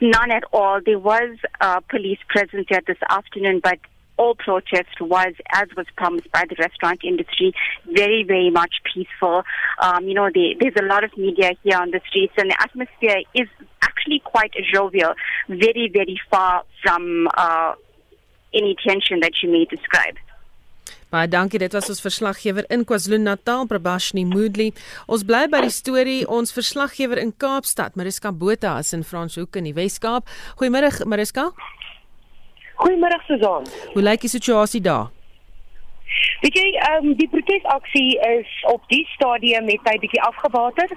None at all. There was uh, police presence here this afternoon, but all protest was, as was promised by the restaurant industry, very, very much peaceful. Um, you know, they, there's a lot of media here on the streets, and the atmosphere is actually quite jovial, very, very far from uh, any tension that you may describe. Baie dankie. Dit was ons verslaggewer in KwaZulu-Natal, Prabashni Moodley. Ons bly by die storie. Ons verslaggewer in Kaapstad, Mariska Botha, is in Franshoek in die Wes-Kaap. Goeiemôre, Mariska. Goeiemôre Susan. Hoe lyk die situasie daar? Weet jy, ehm um, die protesaksie is op die stadium met hy bietjie afgewater.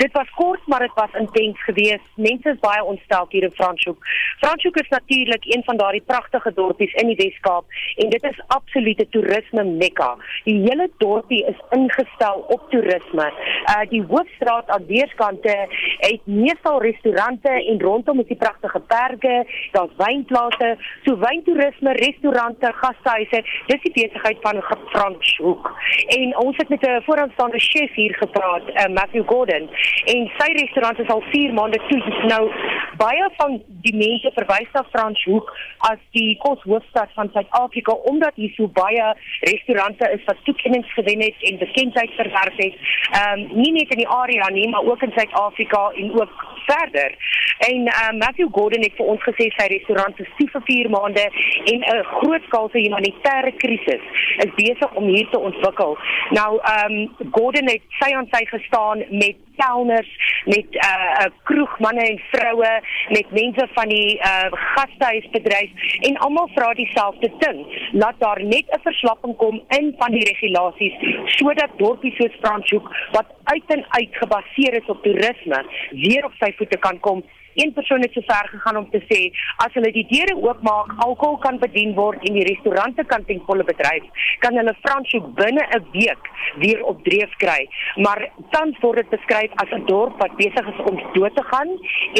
Dit was kort, maar dit was intens geweest. Mense is baie ontstel hier in Franshoek. Franshoek is natuurlik een van daardie pragtige dorpies in die Wes-Kaap en dit is absolute toerisme mekka. Die hele dorpie is ingestel op toerisme. Uh die hoofstraat aan weerskante het meestal restaurante en rondom is die pragtige berge, daar's wynplase, so wyntoerisme, restaurante, gastehuise. Dis die besigheid van Franshoek. En ons het met 'n vooraanstaande chef hier gepraat, uh, Matthew Gordon, en sy restaurant is al 4 maande toe. Nou baie van die mense verwys na Franshoek as die koshoofstad van Suid-Afrika omdat hier so baie restaurante is wat toekennings gewen het en bekendheid verwerf het. Ehm um, nie net in die area nie, maar ook in Suid-Afrika en ook verder. En uh, Matthew Gordon het vir ons gesê sy restaurant is toe vir 4 maande en 'n groot skaalse humanitêre krisis is besig om hier te ontwikkel. Nou um, Gordon het sy aan sy gestaan met kelners, met uh kroegmanne en vroue, met mense van die uh gastehuisbedryf en almal vra dieselfde ding. Laat daar net 'n verslapping kom in van die regulasies sodat dorpies soos Franshoek wat uit en uit gebaseer is op toerisme weer op sy voete kan kom een persoon het so ver gegaan om te sê as hulle die deure oopmaak, alkohol kan bedien word en die restaurante kan ten volle bedryf, kan hulle Franshoek binne 'n week weer op dreef kry. Maar tans word dit beskryf as 'n dorp wat besig is om dood te gaan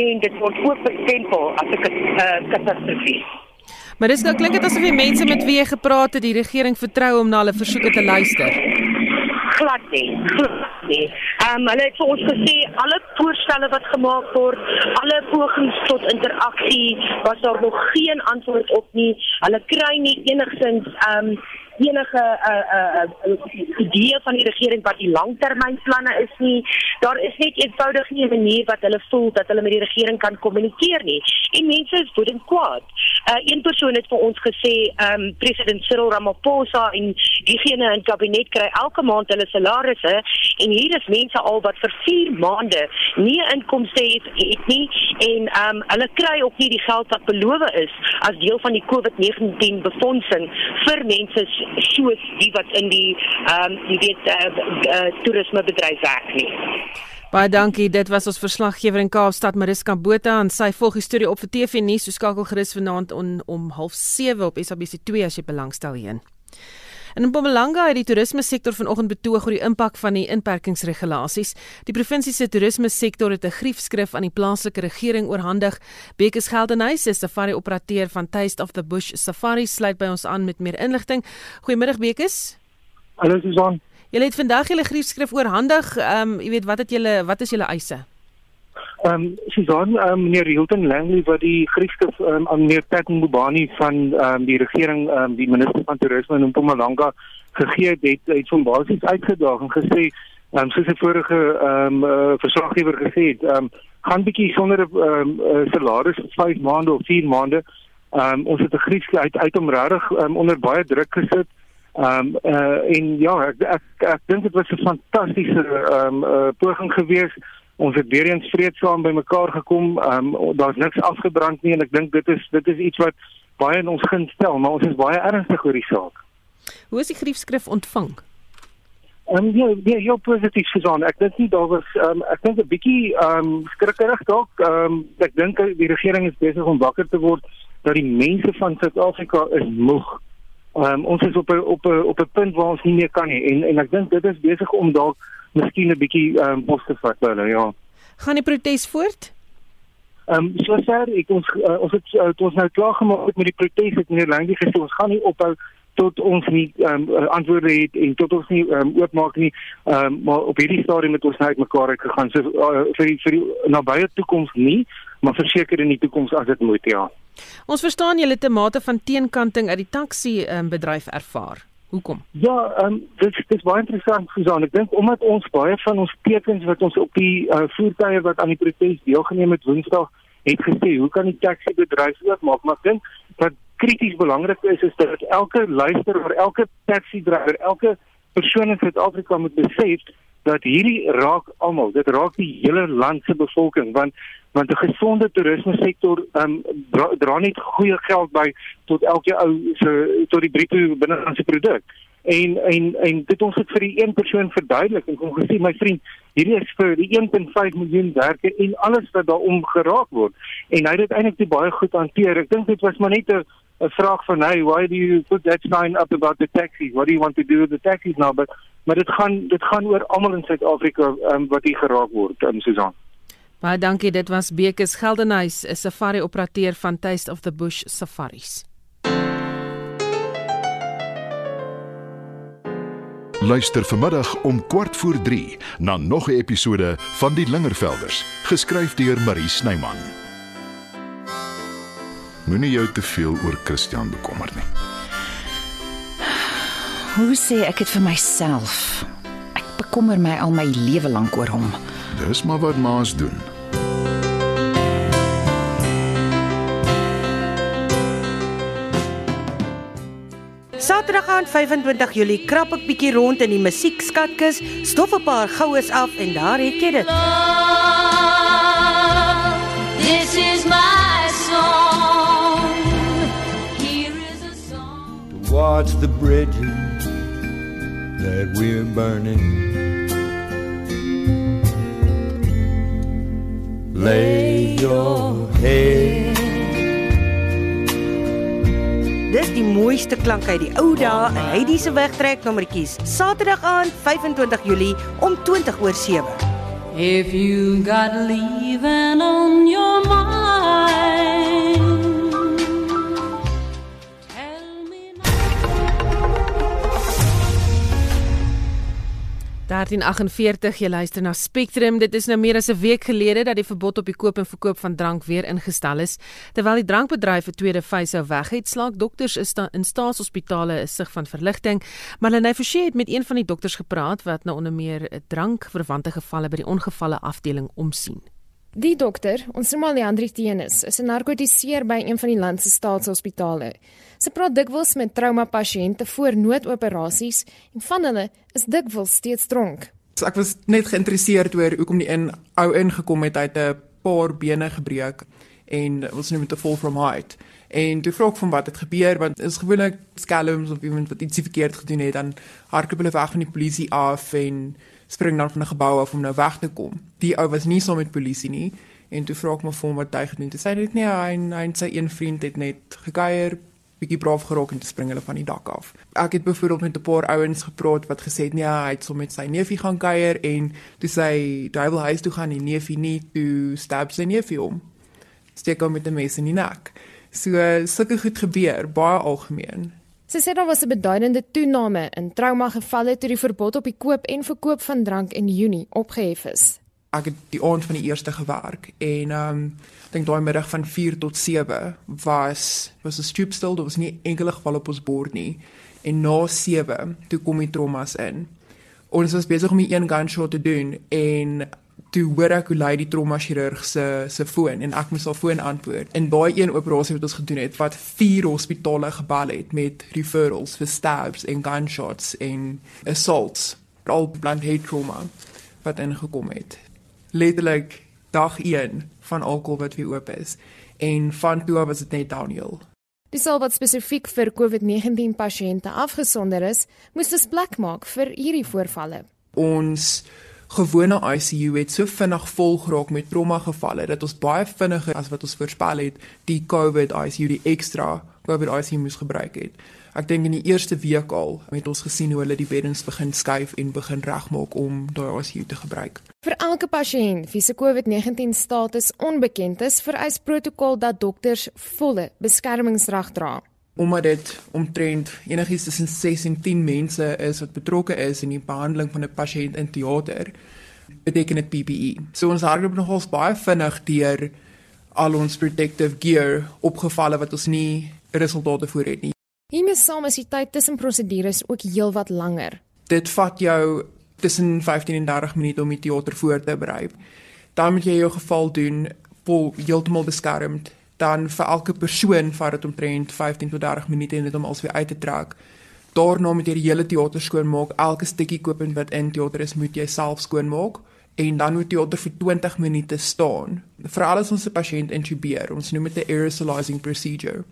en dit word ook bestempel as 'n uh, katastrofie. Maar dis nou klink dit asof die mense met wie jy gepraat het, die regering vertrou om na hulle versoeke te luister glad nie. Glad nie. Ehm um, hulle het vir ons gesê alle voorstelle wat gemaak word, alle pogings tot interaksie was daar nog geen antwoord op nie. Hulle kry nie enigsins ehm um, enige uh uh, uh idee van die regering wat die langtermynplanne is nie. Daar is net eenvoudig nie 'n manier wat hulle voel dat hulle met die regering kan kommunikeer nie. En mense is woedend kwaad. Uh een persoon het vir ons gesê, ehm um, president Cyril Ramaphosa en diegene in kabinet kry elke maand hulle salarisse en hier is mense al wat vir 4 maande nie inkomste het, het nie en ehm um, hulle kry ook nie die geld wat beloof is as deel van die COVID-19 befondsing vir mense soos die wat in die ehm um, jy weet uh, uh, toerismebedryf werk nie. Baie dankie. Dit was ons verslaggewer in Kaapstad, Mariska Botha, en sy volg die storie op vir TV nuus. So skakel gerus vanaand on, om 07:30 op SABC2 as jy belangstel hierin. In Mpumalanga het die toerisme sektor vanoggend betoog oor die impak van die inperkingsregulasies. Die provinsie se toerisme sektor het 'n griefskrif aan die plaaslike regering oorhandig. Bekes Geldenhuys, 'n safari-operateur van Taste of the Bush Safari, sluit by ons aan met meer inligting. Goeiemiddag Bekes. Hallo Susan. Julle het vandag julle griefskrif oorhandig. Ehm um, jy weet wat het julle wat is julle eise? Ehm um, Susan, um, meneer Hilton Langley wat die griefskrif um, aan meneer Patton Mubani van ehm um, die regering ehm um, die minister van toerisme in Mpumalanga gegee het, het, van basies uitgedaag en gesê ehm um, soos 'n vorige ehm um, uh, verslaggewer gesê het, ehm um, gaan bietjie sonder 'n um, uh, salaris vir 5 maande of 4 maande. Ehm um, ons het 'n griefskrif uit uit om regtig um, onder baie druk gesit. Ehm um, uh, en ja, ek ek, ek, ek dink dit was 'n fantastiese ehm um, uh, poging geweest. Ons het weer eens vreedsaam bymekaar gekom. Ehm um, daar's niks afgebrand nie en ek dink dit is dit is iets wat baie in ons gun stel, maar ons is baie ernstig oor die saak. Hoe is die griefskrif ontvang? Ehm um, ja, ja, heel positief gesien. Ek dink nie daar was ehm um, ek dink 'n bietjie ehm um, skrikkerig dalk. Ehm um, ek dink die regering is besig om wakker te word dat die mense van Suid-Afrika is moeg Um, ons is op 'n op 'n op 'n punt waar ons nie meer kan nie en en ek dink dit is besig om dalk miskien 'n bietjie ehm um, pos te vat hulle ja. Gaan die protes voort? Ehm um, sover ek ons uh, ons het uh, ons nou klaar gemaak met die protes het meneer Langie gesê ons gaan nie ophou tot ons nie ehm um, antwoorde het en tot ons nie ehm um, oopmaak nie. Ehm um, maar op hierdie stadium het ons nou uitmekaar uit gegaan. So uh, vir die, vir die nabye toekoms nie, maar verseker in die toekoms as dit moet ja. Ons verstaan julle te mate van teenkanting uit die taxi um, bedryf ervaar. Hoekom? Ja, um, dit dit is baie interessant Susan. Ek dink omdat ons baie van ons tekens wat ons op die uh, voertuie wat aan die protes deelgeneem het Woensdag het gesê, hoe kan die taxi bedryf oopmaak? Maar ek dink wat krities belangrik is is dat elke luisteraar, elke taxi drywer, elke persoon in Suid-Afrika moet besef dat hierdie raak almal, dit raak die hele land se bevolking want want 'n gesonde toerisme sektor um, dra, dra net goeie geld by tot elke ou se tot die bruto binnelandse produk. En en en dit ons het vir die een persoon verduidelik en kom gesê my vriend, hierdie is vir die 1.5 miljoen werke en alles wat daaroor geraak word. En hy het dit eintlik baie goed hanteer. Ek dink dit was maar net 'n 'n vraag van hey, why do you put that sign up about the taxis? What do you want to do with the taxis now? But maar dit gaan dit gaan oor almal in Suid-Afrika um, wat hier geraak word, um, Susan. Baie dankie. Dit was Bekes Geldenhuys, 'n safari-operateur van Taste of the Bush Safaris. Luister vanmiddag om kwart voor 3 na nog 'n episode van Die Lingervelders, geskryf deur Marie Snyman. Moenie jou te veel oor Christian bekommer nie. Hoe sê ek dit vir myself? Ek bekommer my al my lewe lank oor hom. Dis maar wat maas doen. Saterdag aan 25 Julie krap ek bietjie rond in die musiekskatkis, stof 'n paar goues af en daar het jy dit. This is my song. Here is a song. Towards the bridges that we're burning. Lay your head Dis die mooiste klank uit die ou dae en hy dis se wegtrek nommertjies. Saterdag aand 25 Julie om 20 oor 7. If you got leaving on your mind 1348 jy luister na Spectrum. Dit is nou meer as 'n week gelede dat die verbod op die koop en verkoop van drank weer ingestel is. Terwyl die drankbedryf 'n tweede fase sou weggetslaak dokters is in staatshospitale is sig van verligting. Maar Lenay Forsie het met een van die dokters gepraat wat nou onder meer 'n drankverwante gevalle by die ongevalle afdeling omsien. Die dokter, ons noem al Leandri Tenus, is 'n narkotiseer by een van die land se staatshospitale. Sy praat dikwels met trauma pasiënte voor noodoperasies en van hulle is dikwels steeds dronk. So ek was net geïnteresseerd oor hoekom die in ou ingekom het uit 'n paar bene gebreek en ons noem dit 'n fall from height. En toe vra ek van wat het gebeur want is gewoonlik skelms of iemand wat iets verkeerd gedoen het dan hardloop hulle weg van die polisie af en spring dan van 'n gebou af om nou weg te kom. Die ou was nie saam met polisie nie en toe vra ek my vir hom wat hy gedoen het. Hy sê net nee, hy en sy een vriend het net gekuier, bietjie braaf geraak en te spring hulle van die dak af. Ek het byvoorbeeld met 'n paar ouens gepraat wat gesê het nee, hy het so met sy neefie gaan kuier en toe sy wil huis toe gaan en neefie nie toe stab sy neefie om. Steek hom met 'n mes in die nek. So sulke goed gebeur baie algemeen. Sy sê daar was 'n beduidende toename in trauma gevalle toe die verbod op die koop en verkoop van drank in Junie opgehef is. Ek het die aand van die eerste gewerk en ehm um, dink daai middag van 4 tot 7 was was 'n stoep stil, daar was nie enkele geval op ons bord nie. En na 7 toe kom die traumas in. Ons was besig om 'n een gunshot te doen en toe hoor ek hoe lui die trauma chirurg se se foon en ek moes al foon antwoord. En daai een operasie wat ons gedoen het wat vier hospitale gebel het met referrals vir stabs en gunshots en assaults, al blunt head trauma wat ingekom het. Letterlik dag 1 van alkohol wat weer oop is en van toe was dit net downhill. Die sal wat spesifiek vir COVID-19 pasiënte afgesonder is, moes dus plek maak vir hierdie voorvalle. Ons gewone ICU het so vinnig vol geraak met trauma gevalle dat ons baie vinniger as wat ons voorspel het die COVID ICU die ekstra COVID ICU moes gebruik het. Ek dink in die eerste week al het ons gesien hoe hulle die beddens begin skuif en begin regmaak om daai ICU te gebruik. Vir elke pasiënt wie se COVID-19 status onbekend is, vereis protokol dat dokters volle beskermingsdrag dra omdat dit omtrent enigiets tussen 6 en 10 mense is wat betrokke is in die behandeling van 'n pasiënt in teater beteken dit PPE. So ons hardloop nogals baie vinnig deur al ons protective gear opgevalle wat ons nie resultate voor het nie. Hiermee saam is die tyd tussen prosedures ook heelwat langer. Dit vat jou tussen 15 en 30 minute om die teater voor te berei. Dan moet jy jou geval doen vol heeltemal beskermd dan vir elke persoon vat dit omtrent 15 tot 30 minute net om alsweer uit te trek. Daarna moet jy die hele teater skoonmaak. Elke stukkie koopend wat in teater is, moet jy self skoonmaak en dan moet die teater vir 20 minute staan. Veral as ons 'n pasiënt intubeer, ons noem dit 'n aerosolizing procedure.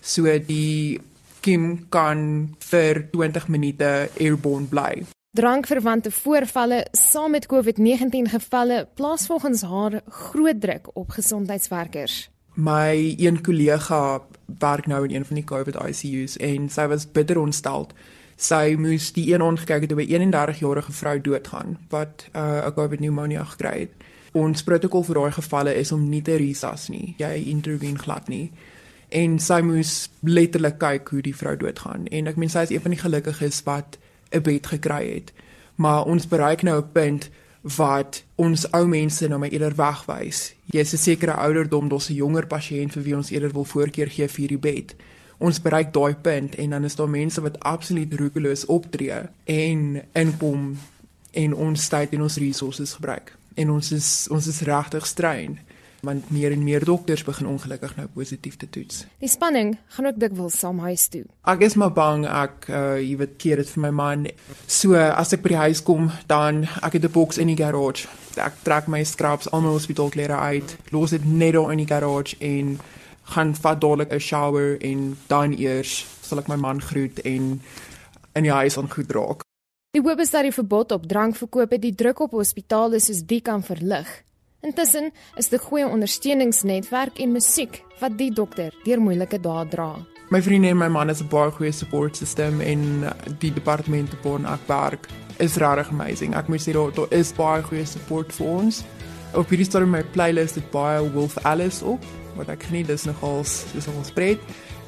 So die kim kan vir 20 minute airborne bly. Drankverwante voorvalle saam met COVID-19 gevalle plaas volgens haar groot druk op gesondheidswerkers my een kollega werk nou in een van die COVID ICU's en sy was bitter ontstel. Sy moes die een ongekyk het hoe 'n 31-jarige vrou doodgaan wat uh, 'n COVID pneumonia gekry het. Ons protokol vir daai gevalle is om nie te resus nie. Jy intervene glad nie. En sy moes letterlik kyk hoe die vrou doodgaan en ek meen sy is een van die gelukkiges wat 'n bed gekry het. Maar ons bereik nou 'n punt wat ons ou mense nou maar eerder wegwys. Jy's 'n sekere ouderdom, daar's 'n jonger pasiënt vir wie ons eerder wil voorkeur gee vir die bed. Ons bereik daai punt en dan is daar mense wat absoluut roekeloos optree en inkom en ons tyd en ons resources gebruik. En ons is ons is regtig strein want meer en meer dokters begin ongelukkig nou positief te toets. Die spanning gaan ook dikwels saam huis toe. Ek is maar bang ek uh jy weet keer dit vir my man. So as ek by die huis kom, dan ek het 'n boks in die garage. Ek trek my scrubs al my hospitaalklere uit, los dit net daar in die garage en gaan vat dadelik 'n shower en dan eers sal ek my man groet en in die huis aan goed raak. Die hoop is dat die verbod op drankverkoop die druk op hospitale soos die kan verlig. Intussen is dit goeie ondersteuningsnetwerk en musiek wat die dokter deur moeilike dae dra. My vriende en my man is 'n baie goeie support system en die departement waarna ek werk is regtig amazing. Ek moet sê daar, daar is baie goeie support vir ons. Op hierdie stadium my playlist het baie Wolf Alice op wat ek geniet dis nogals dis nogals breed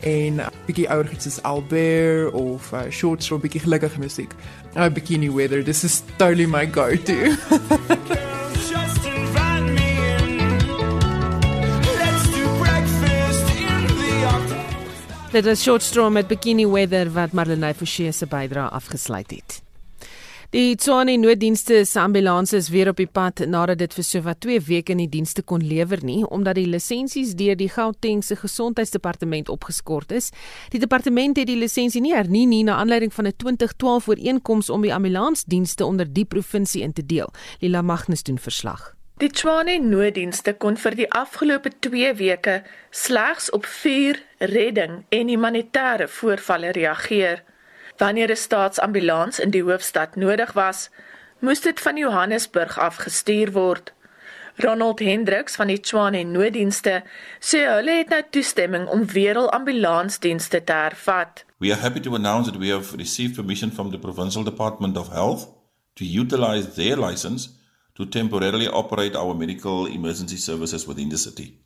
en 'n bietjie ouer iets soos Albert of uh, short straw bietjie gelukkige musiek. 'n uh, Bikini Weather. This is totally my go-to. Dit was Short Straw met Bikini Weather wat Marlenae Forsie se bydrae afgesluit het. Die Tshwane nooddienste se ambulanse is weer op die pad nadat dit vir sowat 2 weke nie dienste kon lewer nie omdat die lisensies deur die Gautengse Gesondheidsdepartement opgeskort is. Die departement het die lisensie nie hernie nie na aanleiding van 'n 2012 ooreenkoms om die ambulansdienste onder die provinsie in te deel. Lila Magnus doen verslag. Die Tshwane nooddienste kon vir die afgelope 2 weke slegs op 4 redding en humanitêre voorvalle reageer. Wanneer 'n staatsambulans in die hoofstad nodig was, moes dit van Johannesburg af gestuur word. Ronald Hendriks van die Tshwane Nooddienste sê hulle het nou toestemming om weer al ambulansdienste te hervat. We are happy to announce that we have received permission from the Provincial Department of Health to utilize their license to temporarily operate our medical emergency services within the city.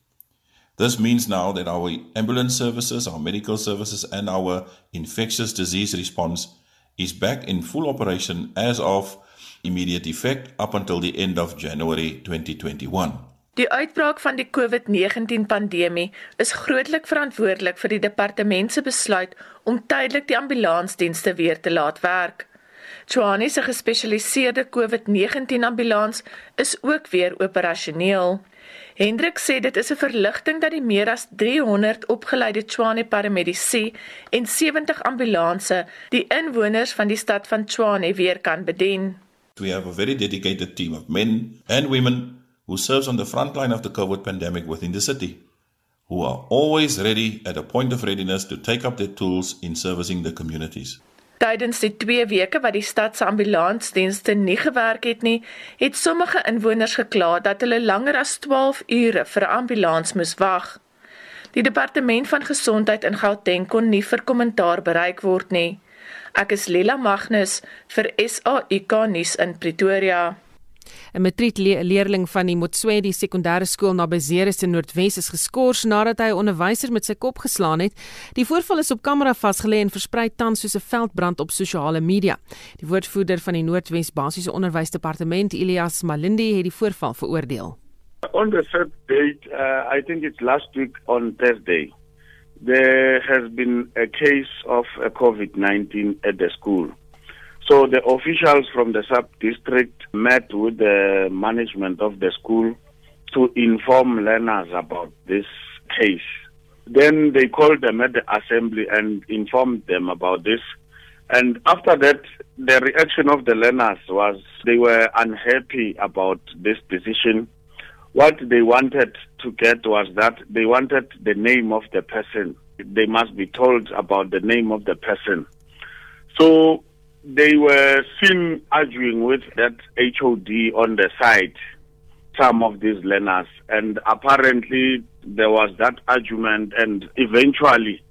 This means now that our ambulance services, our medical services, and our infectious disease response is back in full operation as of immediate effect up until the end of January 2021. Die uitbraak van die COVID-19 pandemie is grootliks verantwoordelik vir die departement se besluit om tydelik die ambulansdienste weer te laat werk. Tshwane se gespesialiseerde COVID-19 ambulans is ook weer operasioneel. Hendrik sê dit is 'n verligting dat die meer as 300 opgeleide Tshwane paramedici en 70 ambulanse die inwoners van die stad van Tshwane weer kan bedien. We have a very dedicated team of men and women who serves on the front line of the COVID pandemic within the city who are always ready at a point of readiness to take up their tools in servicing the communities. Tydens die 2 weke wat die stad se ambulansdienste nie gewerk het nie, het sommige inwoners gekla dat hulle langer as 12 ure vir 'n ambulans moes wag. Die departement van gesondheid in Gauteng kon nie vir kommentaar bereik word nie. Ek is Lila Magnus vir SAIK nuus in Pretoria. 'n Matriekleerling van die Motswedi Sekondêre Skool naby Ceres in Noordwes is geskort nadat hy 'n onderwyser met sy kop geslaan het. Die voorval is op kamera vasgelê en versprei tans soos 'n veldbrand op sosiale media. Die woordvoerder van die Noordwes Basiese Onderwysdepartement, Elias Malindi, het die voorval veroordeel. On the third date, uh, I think it's last week on Thursday, there has been a case of a COVID-19 at the school. So the officials from the sub district met with the management of the school to inform learners about this case. Then they called them at the assembly and informed them about this. And after that, the reaction of the learners was they were unhappy about this decision. What they wanted to get was that they wanted the name of the person. They must be told about the name of the person. So they were seen arguing with that HOD on the side, some of these learners, and apparently there was that argument, and eventually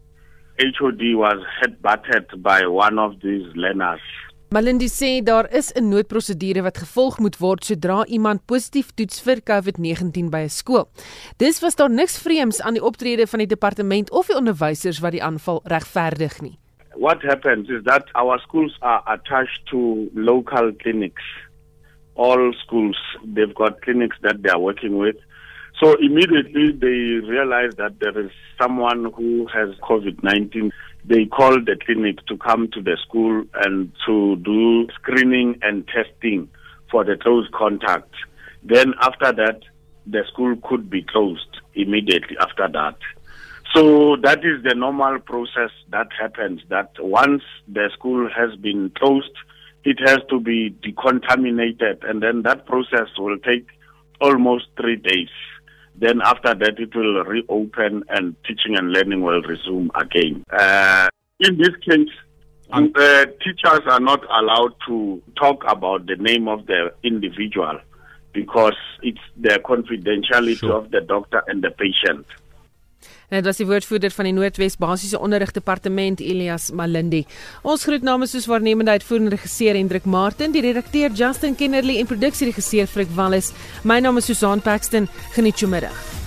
HOD was headbutted by one of these learners. Malindi sê daar is 'n noodprosedure wat gevolg moet word sodra iemand positief toets vir COVID-19 by 'n skool. Dis was daar niks vreemds aan die optrede van die departement of die onderwysers wat die aanval regverdig nie. What happens is that our schools are attached to local clinics. All schools, they've got clinics that they are working with. So immediately they realize that there is someone who has COVID 19. They call the clinic to come to the school and to do screening and testing for the close contact. Then after that, the school could be closed immediately after that. So that is the normal process that happens that once the school has been closed, it has to be decontaminated and then that process will take almost three days. Then after that, it will reopen and teaching and learning will resume again. Uh, in this case, the teachers are not allowed to talk about the name of the individual because it's the confidentiality sure. of the doctor and the patient. En dit was die woordvoerder van die Noordwes Basiese Onderrigdepartement Elias Malindi. Ons groet namens soos waarnemende uitvoerende regisseur Hendrik Martin, die redakteur Justin Kennerly en produksieregisseur Frik Wallis. My naam is Susan Paxton. Geniet jou middag.